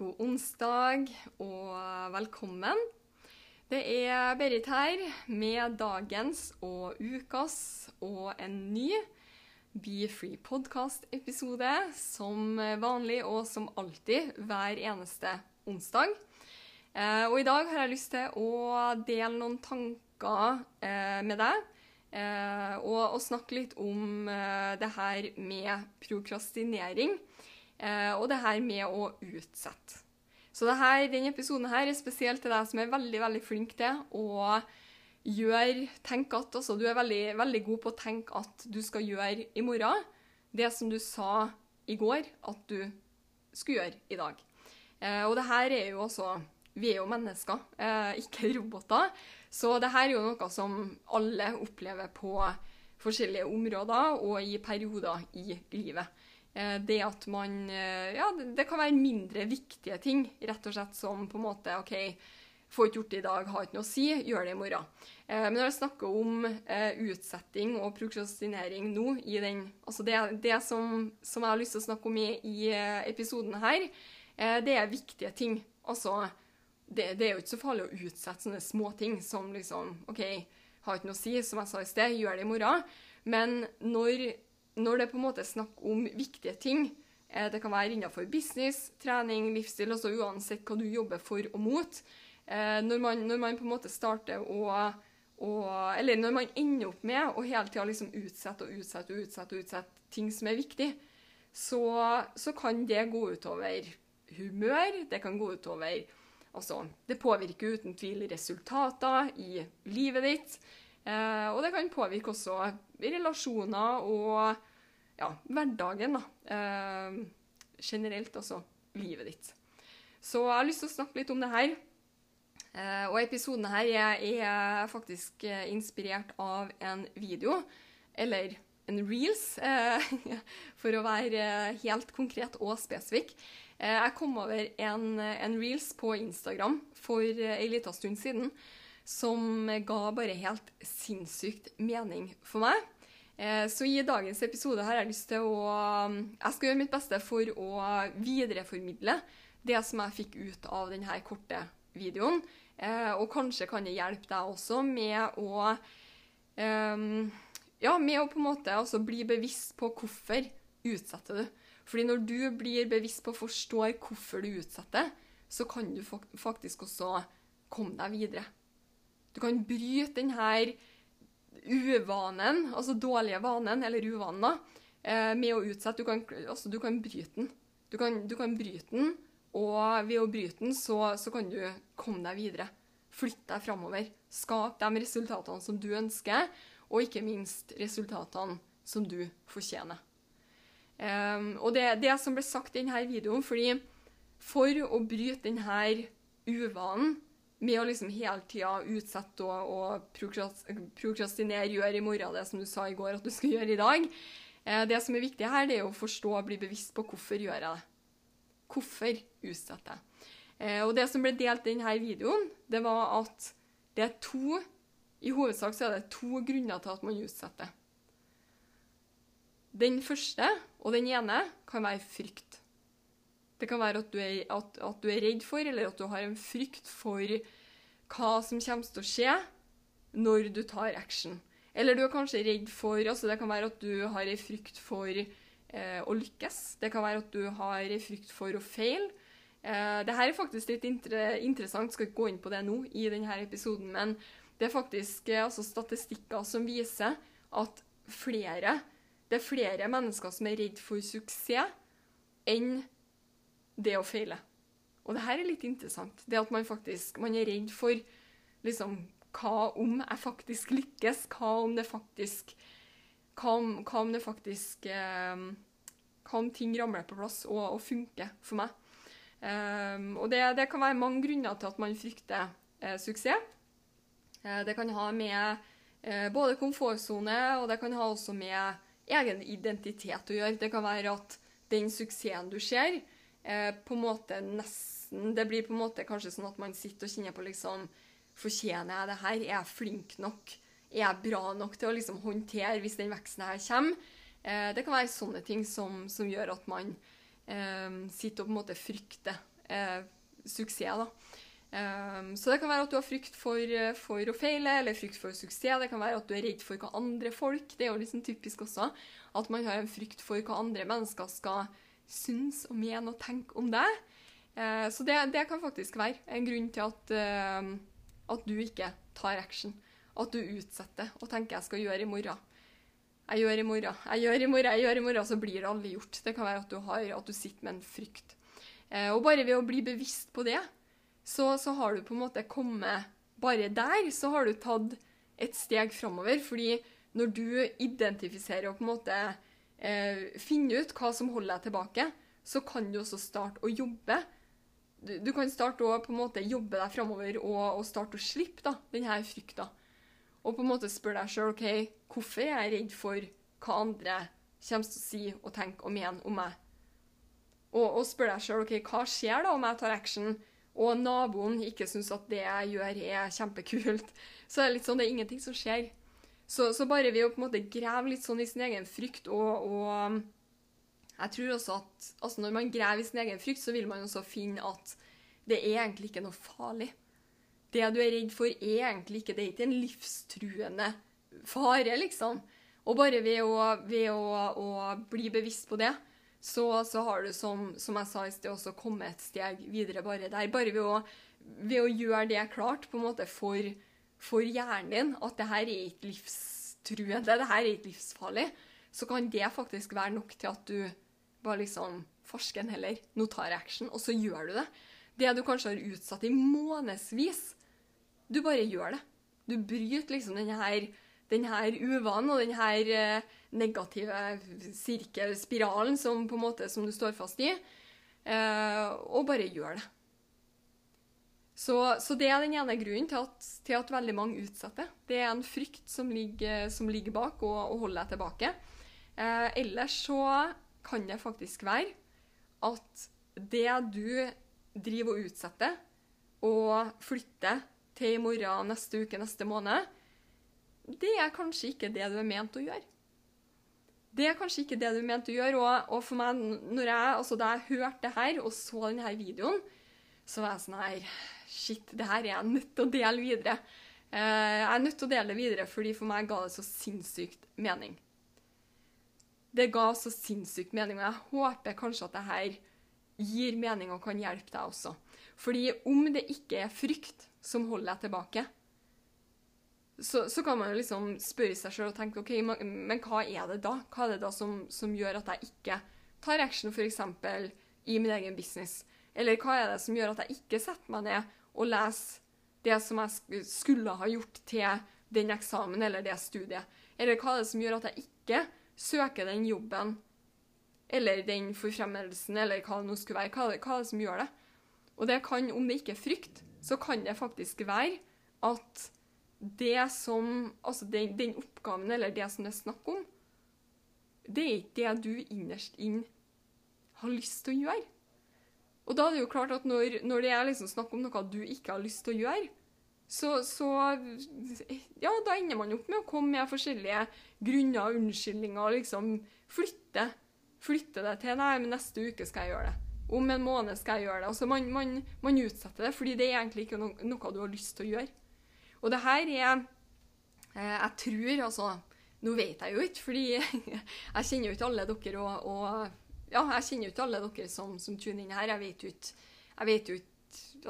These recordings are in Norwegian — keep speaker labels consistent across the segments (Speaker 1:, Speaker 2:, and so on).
Speaker 1: god onsdag og velkommen. Det er Berit her med dagens og ukas og en ny Be Free podcast-episode som vanlig og som alltid hver eneste onsdag. Eh, og i dag har jeg lyst til å dele noen tanker eh, med deg. Eh, og, snakke litt om det her med prokrastinering. Eh, og det her med å utsette. Så her, denne episoden her er spesielt til deg som er veldig veldig flink til å gjøre Tenk at altså, du er veldig, veldig god på å tenke at du skal gjøre i morgen det som du sa i går at du skulle gjøre i dag. Eh, og det her er jo også Vi er jo mennesker, eh, ikke roboter. Så det her er jo noe som alle opplever på forskjellige områder og i perioder i livet. Eh, det at man eh, Ja, det, kan være mindre viktige ting, rett og slett som på en måte OK, får ikke gjort det i dag, har ikke noe å si, gjør det i morgen. Eh, men når jeg snakker om utsetting og prokrastinering nå, i den, altså det, det som, som jeg har lyst til å snakke om i, i episoden her, det er viktige ting. Altså, det, det er jo ikke så farlig å utsette sånne småting som liksom OK, har ikke noe å si, som jeg sa i sted, gjør det i morgen. Men når, når det på en måte er snakk om viktige ting, eh, det kan være innenfor business, trening, livsstil, altså uansett hva du jobber for og mot, eh, når, man, når man på en måte starter å og, eller når man ender opp med å hele tida liksom utsette og utsette og utsette og utsette ting som er viktig, så, så kan det gå utover humør. Det kan gå utover Altså, det påvirker uten tvil resultater i livet ditt. Eh, og det kan påvirke også relasjoner og ja, hverdagen, da. Eh, generelt, altså livet ditt. Så jeg har lyst til å snakke litt om det her. Eh, og episoden her er, er faktisk eh, inspirert av en video, eller en reels, eh, for å være eh, helt konkret og spesifikk. Eh, jeg kom over en, en reels på Instagram for ei en liten stund siden som ga bare helt sinnssykt mening for meg. Eh, Så i dagens episode har jeg lyst til å Jeg skal gjøre mitt beste for å videreformidle det som jeg fikk ut av denne korte videoen. Eh, Og kanskje kan det hjelpe deg også med å ehm, Ja, med å på en måte bli bevisst på hvorfor utsetter du. Fordi når du blir bevisst på og forstår hvorfor du utsetter, så kan du faktisk også komme deg videre. Du kan bryte denne uvanen, altså dårlige vanen, eller uvanen, da, eh, med å utsette. Du kan, altså, du kan bryte den. Du kan, du kan bryte den, og ved å bryte den, så, så kan du komme deg videre. Flytte deg framover. Skap de resultatene som du ønsker, og ikke minst resultatene som du fortjener. Um, og det er det som ble sagt i denne videoen, fordi for å bryte denne uvanen med å liksom hele tida utsette og, og prokrastinere, gjøre i morgen det som du sa i går at du skulle gjøre i dag, eh, det som er viktig her, det er å forstå og bli bevisst på hvorfor gjør jeg det. Hvorfor utsetter jeg? Eh, og det som ble delt i denne videoen, det var at det er to I hovedsak så er det to grunner til at man utsetter. Den første og den ene kan være frykt. Det kan være at du, er, at, at du er redd for, eller at du har en frykt for hva som kommer til å skje når du tar action. Eller du er kanskje redd for altså Det kan være at du har en frykt for eh, å lykkes. Det kan være at du har en frykt for å feile. Eh, det her er faktisk litt inter interessant, skal ikke gå inn på det nå i denne episoden, men det er faktisk eh, altså statistikker som viser at flere det er flere mennesker som er redd for suksess enn det å feile. Og det her er litt interessant. Det at man faktisk man er redd for liksom Hva om jeg faktisk lykkes? Hva om det faktisk Hva om, hva om det faktisk eh, Hva om ting ramler på plass og, og funker for meg? Um, og det, det, kan være mange grunner til at man frykter eh, suksess. Eh, det kan ha med eh, både komfortsone og det kan ha også med egen identitet å gjøre. Det kan være at den suksessen du ser, eh, på en måte nesten Det blir på en måte kanskje sånn at man sitter og kjenner på liksom Fortjener jeg det her? Er jeg flink nok? Er jeg bra nok til å liksom håndtere hvis den veksten her kommer? Eh, det kan være sånne ting som, som gjør at man eh, sitter og på en måte frykter eh, suksess. da. Um, så det kan være at du har frykt for, for, å feile eller frykt for suksess. Det kan være at du er redd for hva andre folk Det er jo liksom typisk også at man har en frykt for hva andre mennesker skal synes og mener og tenker om deg. Uh, så det, det, kan faktisk være en grunn til at, uh, at du ikke tar action. At du utsetter og tenker 'jeg skal gjøre i morgen'. Jeg gjør i morgen, jeg gjør i morgen, jeg gjør i morgen, så blir det aldri gjort. Det kan være at du, har, at du sitter med en frykt. Eh, og bare ved å bli bevisst på det, så, så, har du på en måte kommet Bare der så har du tatt et steg framover. Fordi når du identifiserer og på en måte eh, finne ut hva som holder deg tilbake, så kan du også starte å jobbe. Du, du kan starte å på en måte jobbe deg framover og, og, starte å slippe da, denne frykta. Og på en måte spørre deg sjøl OK, hvorfor er jeg redd for hva andre kommer til å si og tenke og mene om meg? Og, og spør deg sjøl OK, hva skjer da om jeg tar action, og naboen ikke syns at det jeg gjør, er kjempekult? Så det er litt sånn, det er ingenting som skjer. Så, så bare ved å på en måte grave litt sånn i sin egen frykt og, og jeg tror også at altså Når man graver i sin egen frykt, så vil man også finne at det er egentlig ikke noe farlig. Det du er redd for, er egentlig ikke Det er ikke en livstruende fare, liksom. Og bare ved å, ved å, å bli bevisst på det, så, så har du, som, som, jeg sa i sted, også kommet et steg videre bare der. Bare ved å, ved å gjøre det klart på en måte for, for hjernen din at det her er ikke livstruende, det her er ikke livsfarlig, så kan det faktisk være nok til at du bare liksom Farsken heller, nå tar jeg action, og så gjør du det. Det du kanskje har utsatt i månedsvis, du bare gjør det. Du bryter liksom denne her denne uvanen og denne eh, negative sirkelspiralen som, på en måte, som du står fast i, eh, og bare gjør det. Så, så, det er den ene grunnen til at, til at, veldig mange utsetter. Det er en frykt som ligger, som ligger bak og, og holder deg tilbake. Eh, ellers så kan det faktisk være at det du driver og utsetter, og flytter til i morgen, neste uke, neste måned, det er kanskje ikke det du er ment å gjøre. Det er kanskje ikke det du er ment å gjøre. Og, og for meg, når jeg, altså da jeg hørte det her og så denne videoen, så var jeg sånn her Shit, det her er jeg nødt til å dele videre. Eh, jeg er nødt til å dele det videre, fordi for meg ga det så sinnssykt mening. Det ga så sinnssykt mening, og jeg håper kanskje at det her gir mening og kan hjelpe deg også. Fordi om det ikke er frykt som holder deg tilbake, så, så, kan man jo liksom spørre seg sjøl og tenke OK, men hva er det da? Hva er det da som, som gjør at jeg ikke tar action f.eks. i min egen business? Eller hva er det som gjør at jeg ikke setter meg ned og lese det som jeg skulle ha gjort til den eksamen eller det studiet? Eller hva er det som gjør at jeg ikke søker den jobben eller den forfremmelsen, eller hva det nå skulle være? Hva er det, hva er det som gjør det? Og det kan, om det ikke er frykt, så kan det faktisk være at det som Altså den, den, oppgaven, eller det som det er snakk om, det er ikke det du innerst inn har lyst til å gjøre. Og da er det jo klart at når, når det er liksom snakk om noe du ikke har lyst til å gjøre, så, så, Ja, da ender man opp med å komme med forskjellige grunner og unnskyldninger. liksom Flytte. Flytte det til Nei, men neste uke skal jeg gjøre det. Om en måned skal jeg gjøre det. Altså man, man, man utsetter det, fordi det er egentlig ikke no noe du har lyst til å gjøre. Og det her er eh, Jeg tror, altså Nå vet jeg jo ikke, fordi jeg kjenner jo ikke alle dere og, og Ja, jeg kjenner jo ikke alle dere som, som tuner inn her. Jeg vet jo ikke,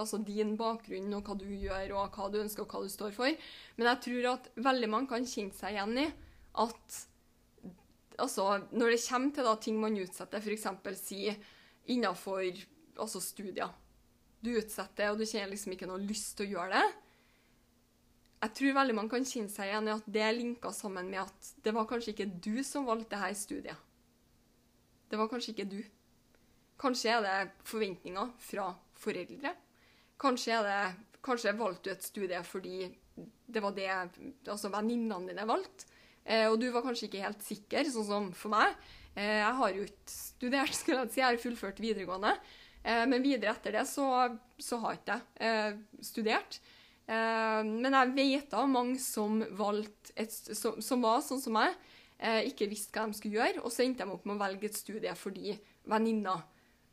Speaker 1: altså din bakgrunn og hva du gjør og hva du ønsker og hva du står for. Men jeg tror at veldig mange kan kjenne seg igjen i at altså, når det kommer til da, ting man utsetter, f.eks. si innenfor altså studier. Du utsetter, og du kjenner liksom ikke noe lyst til å gjøre det. jeg tror veldig mange kan kjenne seg igjen i at det er linka sammen med at det var kanskje ikke du som valgte dette studiet. Det var kanskje ikke du. Kanskje er det forventninger fra foreldre. Kanskje, det, kanskje valgte du et studie fordi det var det altså venninnene dine valgte. Eh, og du var kanskje ikke helt sikker, sånn som for meg. Eh, jeg har jo ikke studert, skulle jeg si. Jeg har fullført videregående. Eh, men videre etter det så, så har ikke jeg eh, studert. Eh, men jeg vet av mange som valgte et, som, som, var sånn som meg, ikke visste hva de skulle gjøre, og så endte de opp med å velge et studie fordi venninna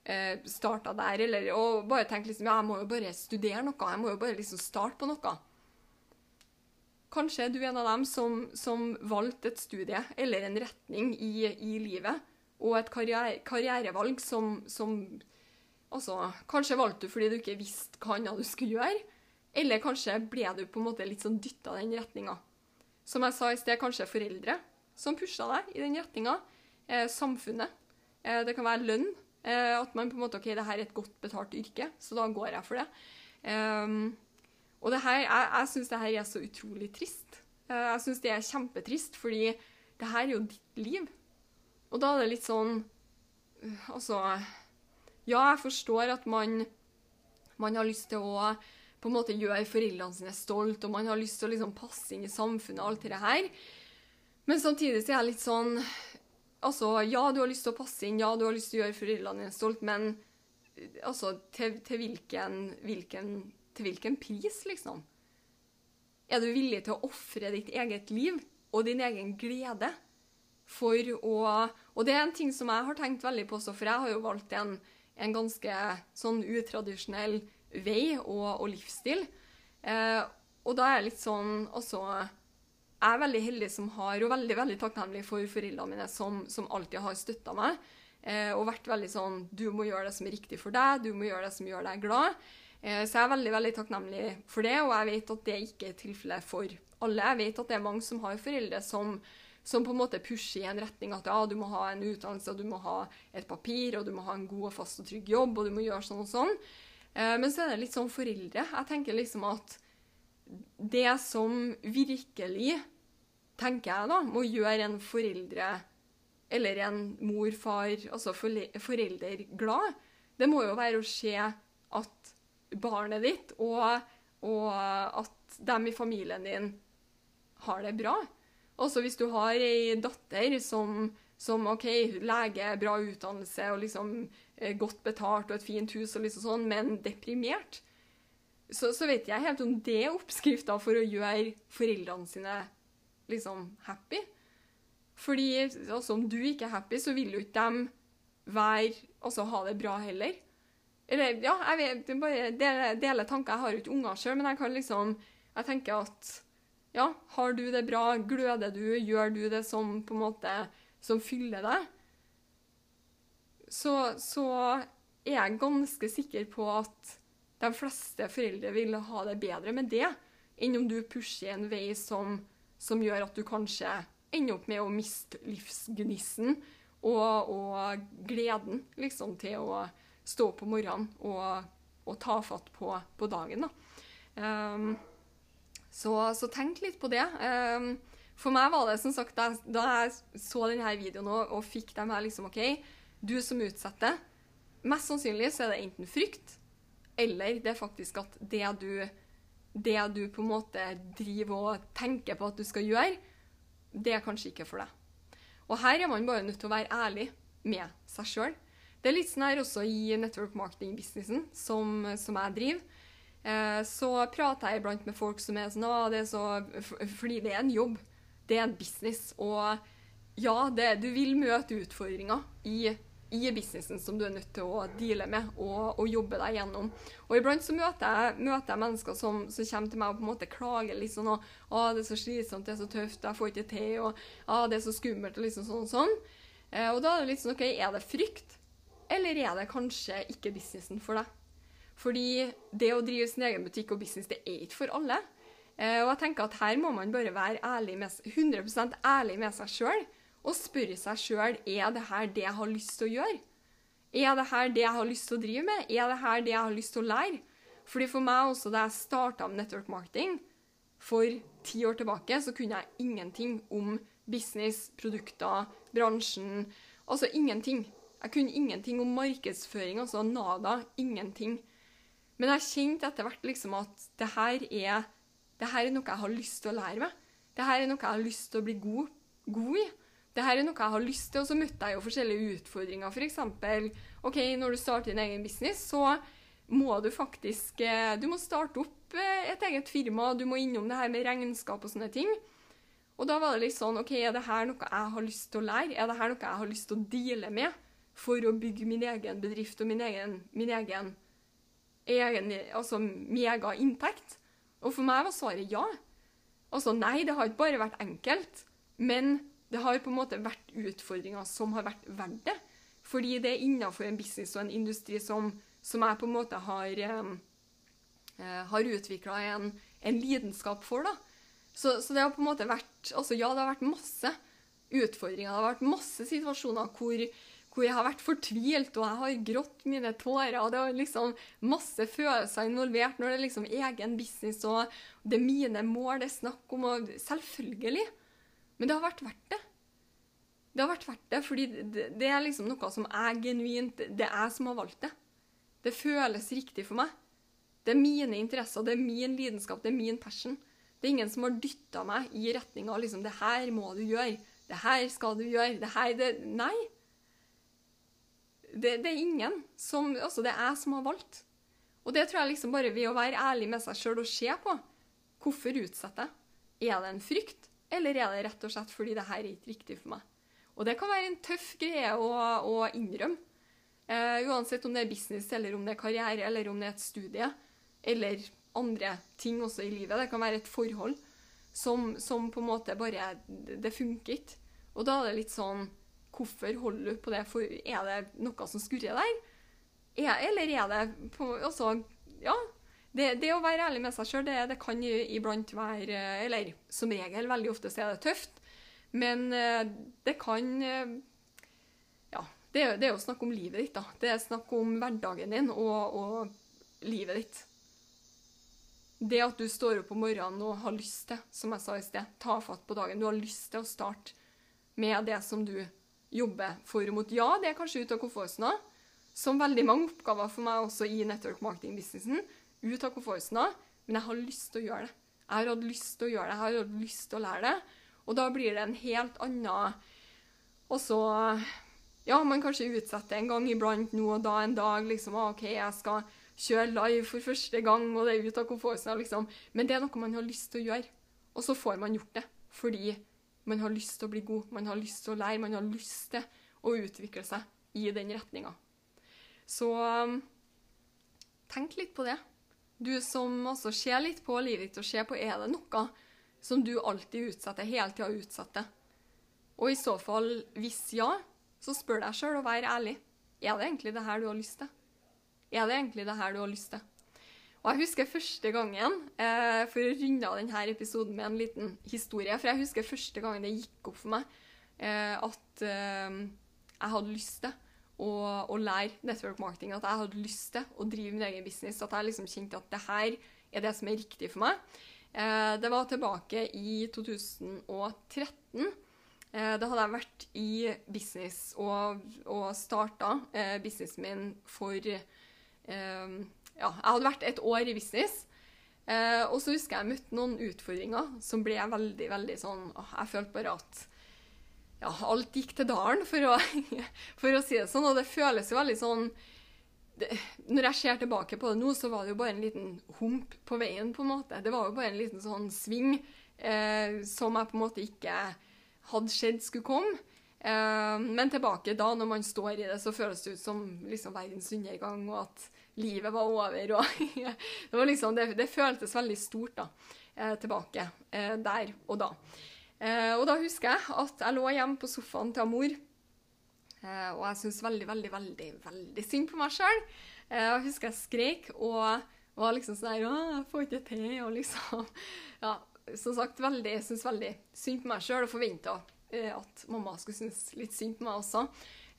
Speaker 1: eh, starta der, eller og bare tenkte liksom ja, jeg må jo bare studere noe, jeg må jo bare liksom starte på noe. Kanskje er du en av dem som, som valgte et studie eller en retning i, i livet, og et karriere, karrierevalg som, som Altså, kanskje valgte du fordi du ikke visste hva annet du skulle gjøre, eller kanskje ble du på en måte litt sånn dytta den retninga. Som jeg sa i sted, kanskje foreldre som pusha deg i den retninga. Eh, samfunnet. Eh, det kan være lønn. Eh, at man på en måte OK, det her er et godt betalt yrke, så da går jeg for det. Um, og det her, jeg, jeg syns det her er så utrolig trist. Jeg syns det er kjempetrist, fordi det her er jo ditt liv. Og da er det litt sånn Altså Ja, jeg forstår at man, man har lyst til å på en måte gjøre foreldrene sine stolt, og man har lyst til å liksom passe inn i samfunnet og alt det her. Men samtidig så er jeg litt sånn Altså, ja, du har lyst til å passe inn, ja, du har lyst til å gjøre foreldrene dine stolt, men altså, til, til hvilken, hvilken til hvilken pris, liksom? Er du villig til å ofre ditt eget liv og din egen glede for å Og det er en ting som jeg har tenkt veldig på også, for jeg har jo valgt en, en ganske sånn utradisjonell vei og, og livsstil. Eh, og da er jeg litt sånn også Jeg er veldig heldig som har, og veldig veldig takknemlig for foreldrene mine som, som alltid har støtta meg. Eh, og vært veldig sånn Du må gjøre det som er riktig for deg, du må gjøre det som gjør deg glad. Eh, så jeg er veldig veldig takknemlig for det, og jeg vet at det ikke er tilfellet for alle. Jeg vet at det er mange som har foreldre som, som på en måte pusher i en retning at ja, du må ha en utdannelse, og du må ha et papir, og du må ha en god og fast og trygg jobb, og du må gjøre sånn og sånn. Eh, men så er det litt sånn foreldre. Jeg tenker liksom at det som virkelig, tenker jeg da, må gjøre en foreldre eller en mor, far, altså forelder glad, det må jo være å se at barnet ditt, og, og at dem i familien din har det bra. Også hvis du har ei datter som, som OK, lege, bra utdannelse og liksom eh, godt betalt og et fint hus og liksom sånn, men deprimert, så, så vet jeg helt om det er oppskrifta for å gjøre foreldrene sine liksom happy. Fordi altså, om du ikke er happy, så vil jo ikke de være, altså, ha det bra heller. Eller, ja, jeg vet, bare deler, deler tanker. Jeg har jo ikke unger sjøl, men jeg kan liksom Jeg tenker at ja, har du det bra? Gløder du? Gjør du det som på en måte som fyller deg? Så, så er jeg ganske sikker på at de fleste foreldre vil ha det bedre med det enn om du pusher en vei som, som gjør at du kanskje ender opp med å miste livsgnissen og, og gleden liksom, til å stå opp om morgenen og, og ta fatt på, på dagen. Um, så, så, tenk litt på det. Um, for meg var det som sagt, da, da jeg så denne videoen og, og fikk dem her liksom OK, du som utsetter Mest sannsynlig så er det enten frykt, eller det er faktisk at det du, det du på en måte driver og tenker på at du skal gjøre, det er kanskje ikke for deg. Og her er man bare nødt til å være ærlig med seg sjøl. Det er litt sånn her også i network marketing-businessen som, som, jeg driver. Eh, så prater jeg iblant med folk som er sånn ah, det er så, Fordi det er en jobb. Det er en business. Og ja, det, du vil møte utfordringer i, i, businessen som du er nødt til å deale med og, og jobbe deg gjennom. Og iblant så møter jeg, møter jeg mennesker som, som, kommer til meg og på en måte klager litt sånn og, 'Å, 'Det er så slitsomt, det er så tøft, jeg får ikke til', og 'Å, 'Det er så skummelt', og liksom sånn og sånn. Eh, og da er det litt sånn OK, er det frykt? Eller er det kanskje ikke businessen for deg? Fordi det å drive sin egen butikk og business, det er ikke for alle. Eh, og jeg tenker at her må man bare være ærlig med, 100% ærlig med seg sjøl og spørre seg sjøl er det her det jeg har lyst til å gjøre. Er det her det jeg har lyst til å drive med? Er det her det jeg har lyst til å lære? Fordi For meg også, da jeg starta med network marketing, For ti år tilbake så kunne jeg ingenting om business, produkter, bransjen. Altså ingenting. Jeg kunne ingenting om markedsføring, altså nada. Ingenting. Men jeg kjente etter hvert liksom at det her er, det her er noe jeg har lyst til å lære meg. Det her er noe jeg har lyst til å bli god, god i. Det her er noe jeg har lyst til, og så møtte jeg jo forskjellige utfordringer. For ok, når du starter din egen business, så må du faktisk eh, Du må starte opp eh, et eget firma, du må innom det her med regnskap og sånne ting. Og da var det litt sånn OK, er det her noe jeg har lyst til å lære? Er det her noe jeg har lyst til å deale med for å bygge min egen bedrift og min egen, min egen, egen altså mega inntekt? Og for meg var svaret ja. Altså nei, det har ikke bare vært enkelt, men det har på en måte vært utfordringer som har vært verdt det. Fordi det er innafor en business og en industri som, som jeg på en måte har, eh, har utvikla en, en, lidenskap for. da. Så, så, det har på en måte vært altså Ja, det har vært masse utfordringer. Det har vært masse situasjoner hvor, hvor jeg har vært fortvilt, og jeg har grått mine tårer. og Det er liksom masse følelser involvert når det er liksom egen business, og det er mine mål det er snakk om. og Selvfølgelig. Men det har vært verdt det. Det har vært verdt det, fordi det, det er liksom noe som er genuint. Det er jeg som har valgt det. Det føles riktig for meg. Det er mine interesser, det er min lidenskap, det er min passion. Det er ingen som har dytta meg i retning av liksom, 'det her må du gjøre', 'det her skal du gjøre', det her det, Nei. Det, det, er ingen som Altså, det er jeg som har valgt. Og det tror jeg liksom bare ved å være ærlig med seg sjøl og se på. Hvorfor utsetter jeg? Er det en frykt? Eller er det rett og slett fordi det her er ikke riktig for meg? Og det kan være en tøff greie å, å innrømme. Uh, uansett om det er business, eller om det er karriere, eller om det er et studie, eller andre ting også i livet. Det kan være et forhold som, som på en måte bare Det funker ikke. Og da er det litt sånn Hvorfor holder du på det? For er det noe som skurrer der? Er, eller er det på, Altså, ja det, det, å være ærlig med seg sjøl, det, det, kan iblant være Eller som regel, veldig ofte så er det tøft. Men eh, det kan eh, Ja, det, det er jo snakk om livet ditt, da. Det er snakk om hverdagen din og, og livet ditt. Det at du står opp om morgenen og har lyst til, som jeg sa i sted, ta fatt på dagen. Du har lyst til å starte med det som du jobber for og mot. Ja, det er kanskje ut av komfortsona, som veldig mange oppgaver for meg også i network marketing-businessen ut av komfortsona, men jeg har lyst til å gjøre det. Jeg har hatt lyst til å gjøre det, jeg har hatt lyst til å lære det. Og da blir det en helt annen Og så Ja, man kanskje utsetter en gang iblant nå og da en dag liksom OK, jeg skal kjøre live for første gang, og det er ut av komfortsona, liksom. Men det er noe man har lyst til å gjøre. Og så får man gjort det. Fordi man har lyst til å bli god, man har lyst til å lære, man har lyst til å utvikle seg i den retninga. Så tenk litt på det. Du som også ser litt på livet ditt og ser på er det noe som du alltid utsetter, hele tida utsetter. Og i så fall, hvis ja, så spør deg sjøl og vær ærlig. Er det egentlig det her du har lyst til? Er det egentlig det her du har lyst til? Og jeg husker første gangen, eh, for å runde av denne episoden med en liten historie For jeg husker første gangen det gikk opp for meg eh, at eh, jeg hadde lyst til og, og, lære network marketing. At jeg hadde lyst til å drive min egen business. At jeg liksom kjente at det her er det som er riktig for meg. Eh, det var tilbake i 2013. Eh, da hadde jeg vært i business og, og starta eh, businessen min for eh, Ja, jeg hadde vært et år i business. Eh, og så husker jeg jeg møtte noen utfordringer som ble veldig, veldig sånn Jeg følte bare at ja, alt gikk til dalen, for å, for å, si det sånn. Og det føles jo veldig sånn det, Når jeg ser tilbake på det nå, så var det jo bare en liten hump på veien, på en måte. Det var jo bare en liten sånn sving eh, som jeg på en måte ikke hadde skjedd skulle komme. Eh, men tilbake da, når man står i det, så føles det ut som liksom verdens undergang, og at livet var over. Og det, var liksom, det, det føltes veldig stort da, eh, tilbake eh, der og da. Eh, og da husker jeg at jeg lå hjemme på sofaen til mor, eh, og jeg syntes veldig, veldig, veldig veldig synd på meg sjøl. Eh, jeg husker jeg skrek og var liksom sånn her 'Å, jeg får ikke til', og liksom Ja, som sagt, veldig, jeg syntes veldig synd på meg sjøl, og forventa at mamma skulle synes litt synd på meg også.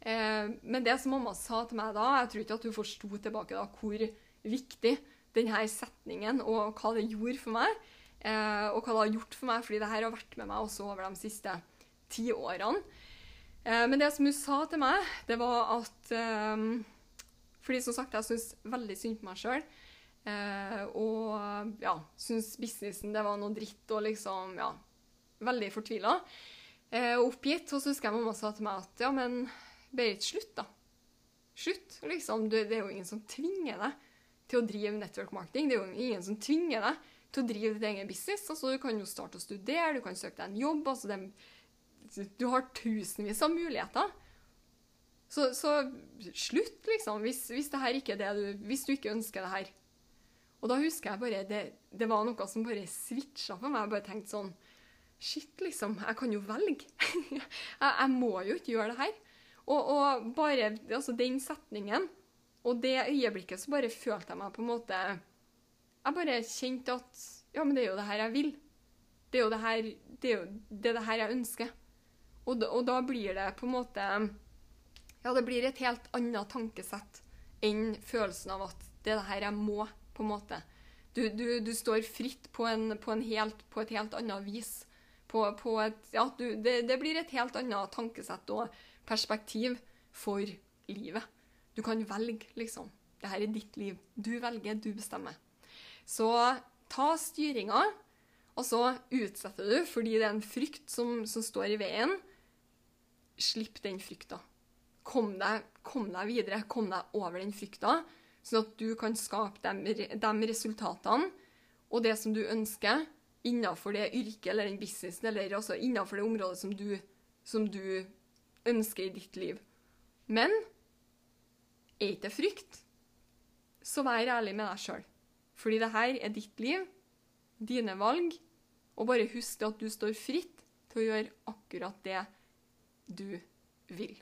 Speaker 1: Men det som mamma sa til meg da, jeg tror ikke at hun forsto tilbake da hvor viktig denne setningen og hva det gjorde for meg, eh, og hva det har gjort for meg, fordi det her har vært med meg også over de siste ti årene. Eh, men det som hun sa til meg, det var at eh, Fordi som sagt, jeg syns veldig synd på meg sjøl. Eh, og ja, syns businessen det var noe dritt og liksom Ja, veldig fortvila. Eh, og oppgitt. Og så husker jeg mamma sa til meg at ja, men Berit, slutt, da. Slutt. liksom. Du, det er jo ingen som tvinger deg til å drive network marketing. Det er jo ingen som tvinger deg til å drive ditt egen business. Altså, du kan jo starte å studere, du kan søke deg en jobb. altså det, Du har tusenvis av muligheter. Så, så slutt, liksom, hvis, hvis, du, hvis du ikke ønsker det her. Og da husker jeg bare det, det var noe som bare switcha for meg. Jeg bare tenkte sånn Shit, liksom. Jeg kan jo velge. jeg, jeg, må jo ikke gjøre det her. Og, og bare altså den setningen og det øyeblikket så bare følte jeg meg på en måte Jeg bare kjente at Ja, men det er jo det her jeg vil. Det er jo det her, det er jo det, er det her jeg ønsker. Og da, og da blir det på en måte Ja, det blir et helt annet tankesett enn følelsen av at det er det her jeg må, på en måte. Du, du, du står fritt på, en, på, en helt, på, et helt annet vis. På, på et, ja, du, det, det, blir et helt annet tankesett og perspektiv for livet. Du kan velge, liksom. Dette er ditt liv. Du velger, du bestemmer. Så ta styringa, og så utsetter du fordi det er en frykt som, som står i veien. Slipp den frykta. Kom deg, kom deg, videre. Kom deg over den frykta, sånn at du kan skape de, de resultatene og det som du ønsker innenfor det yrket eller den businessen eller altså innenfor det området som du, som du ønsker i ditt liv. Men er ikke frykt, så vær ærlig med deg sjøl. Fordi det her er ditt liv, dine valg, og bare husk at du står fritt til å gjøre akkurat det du vil.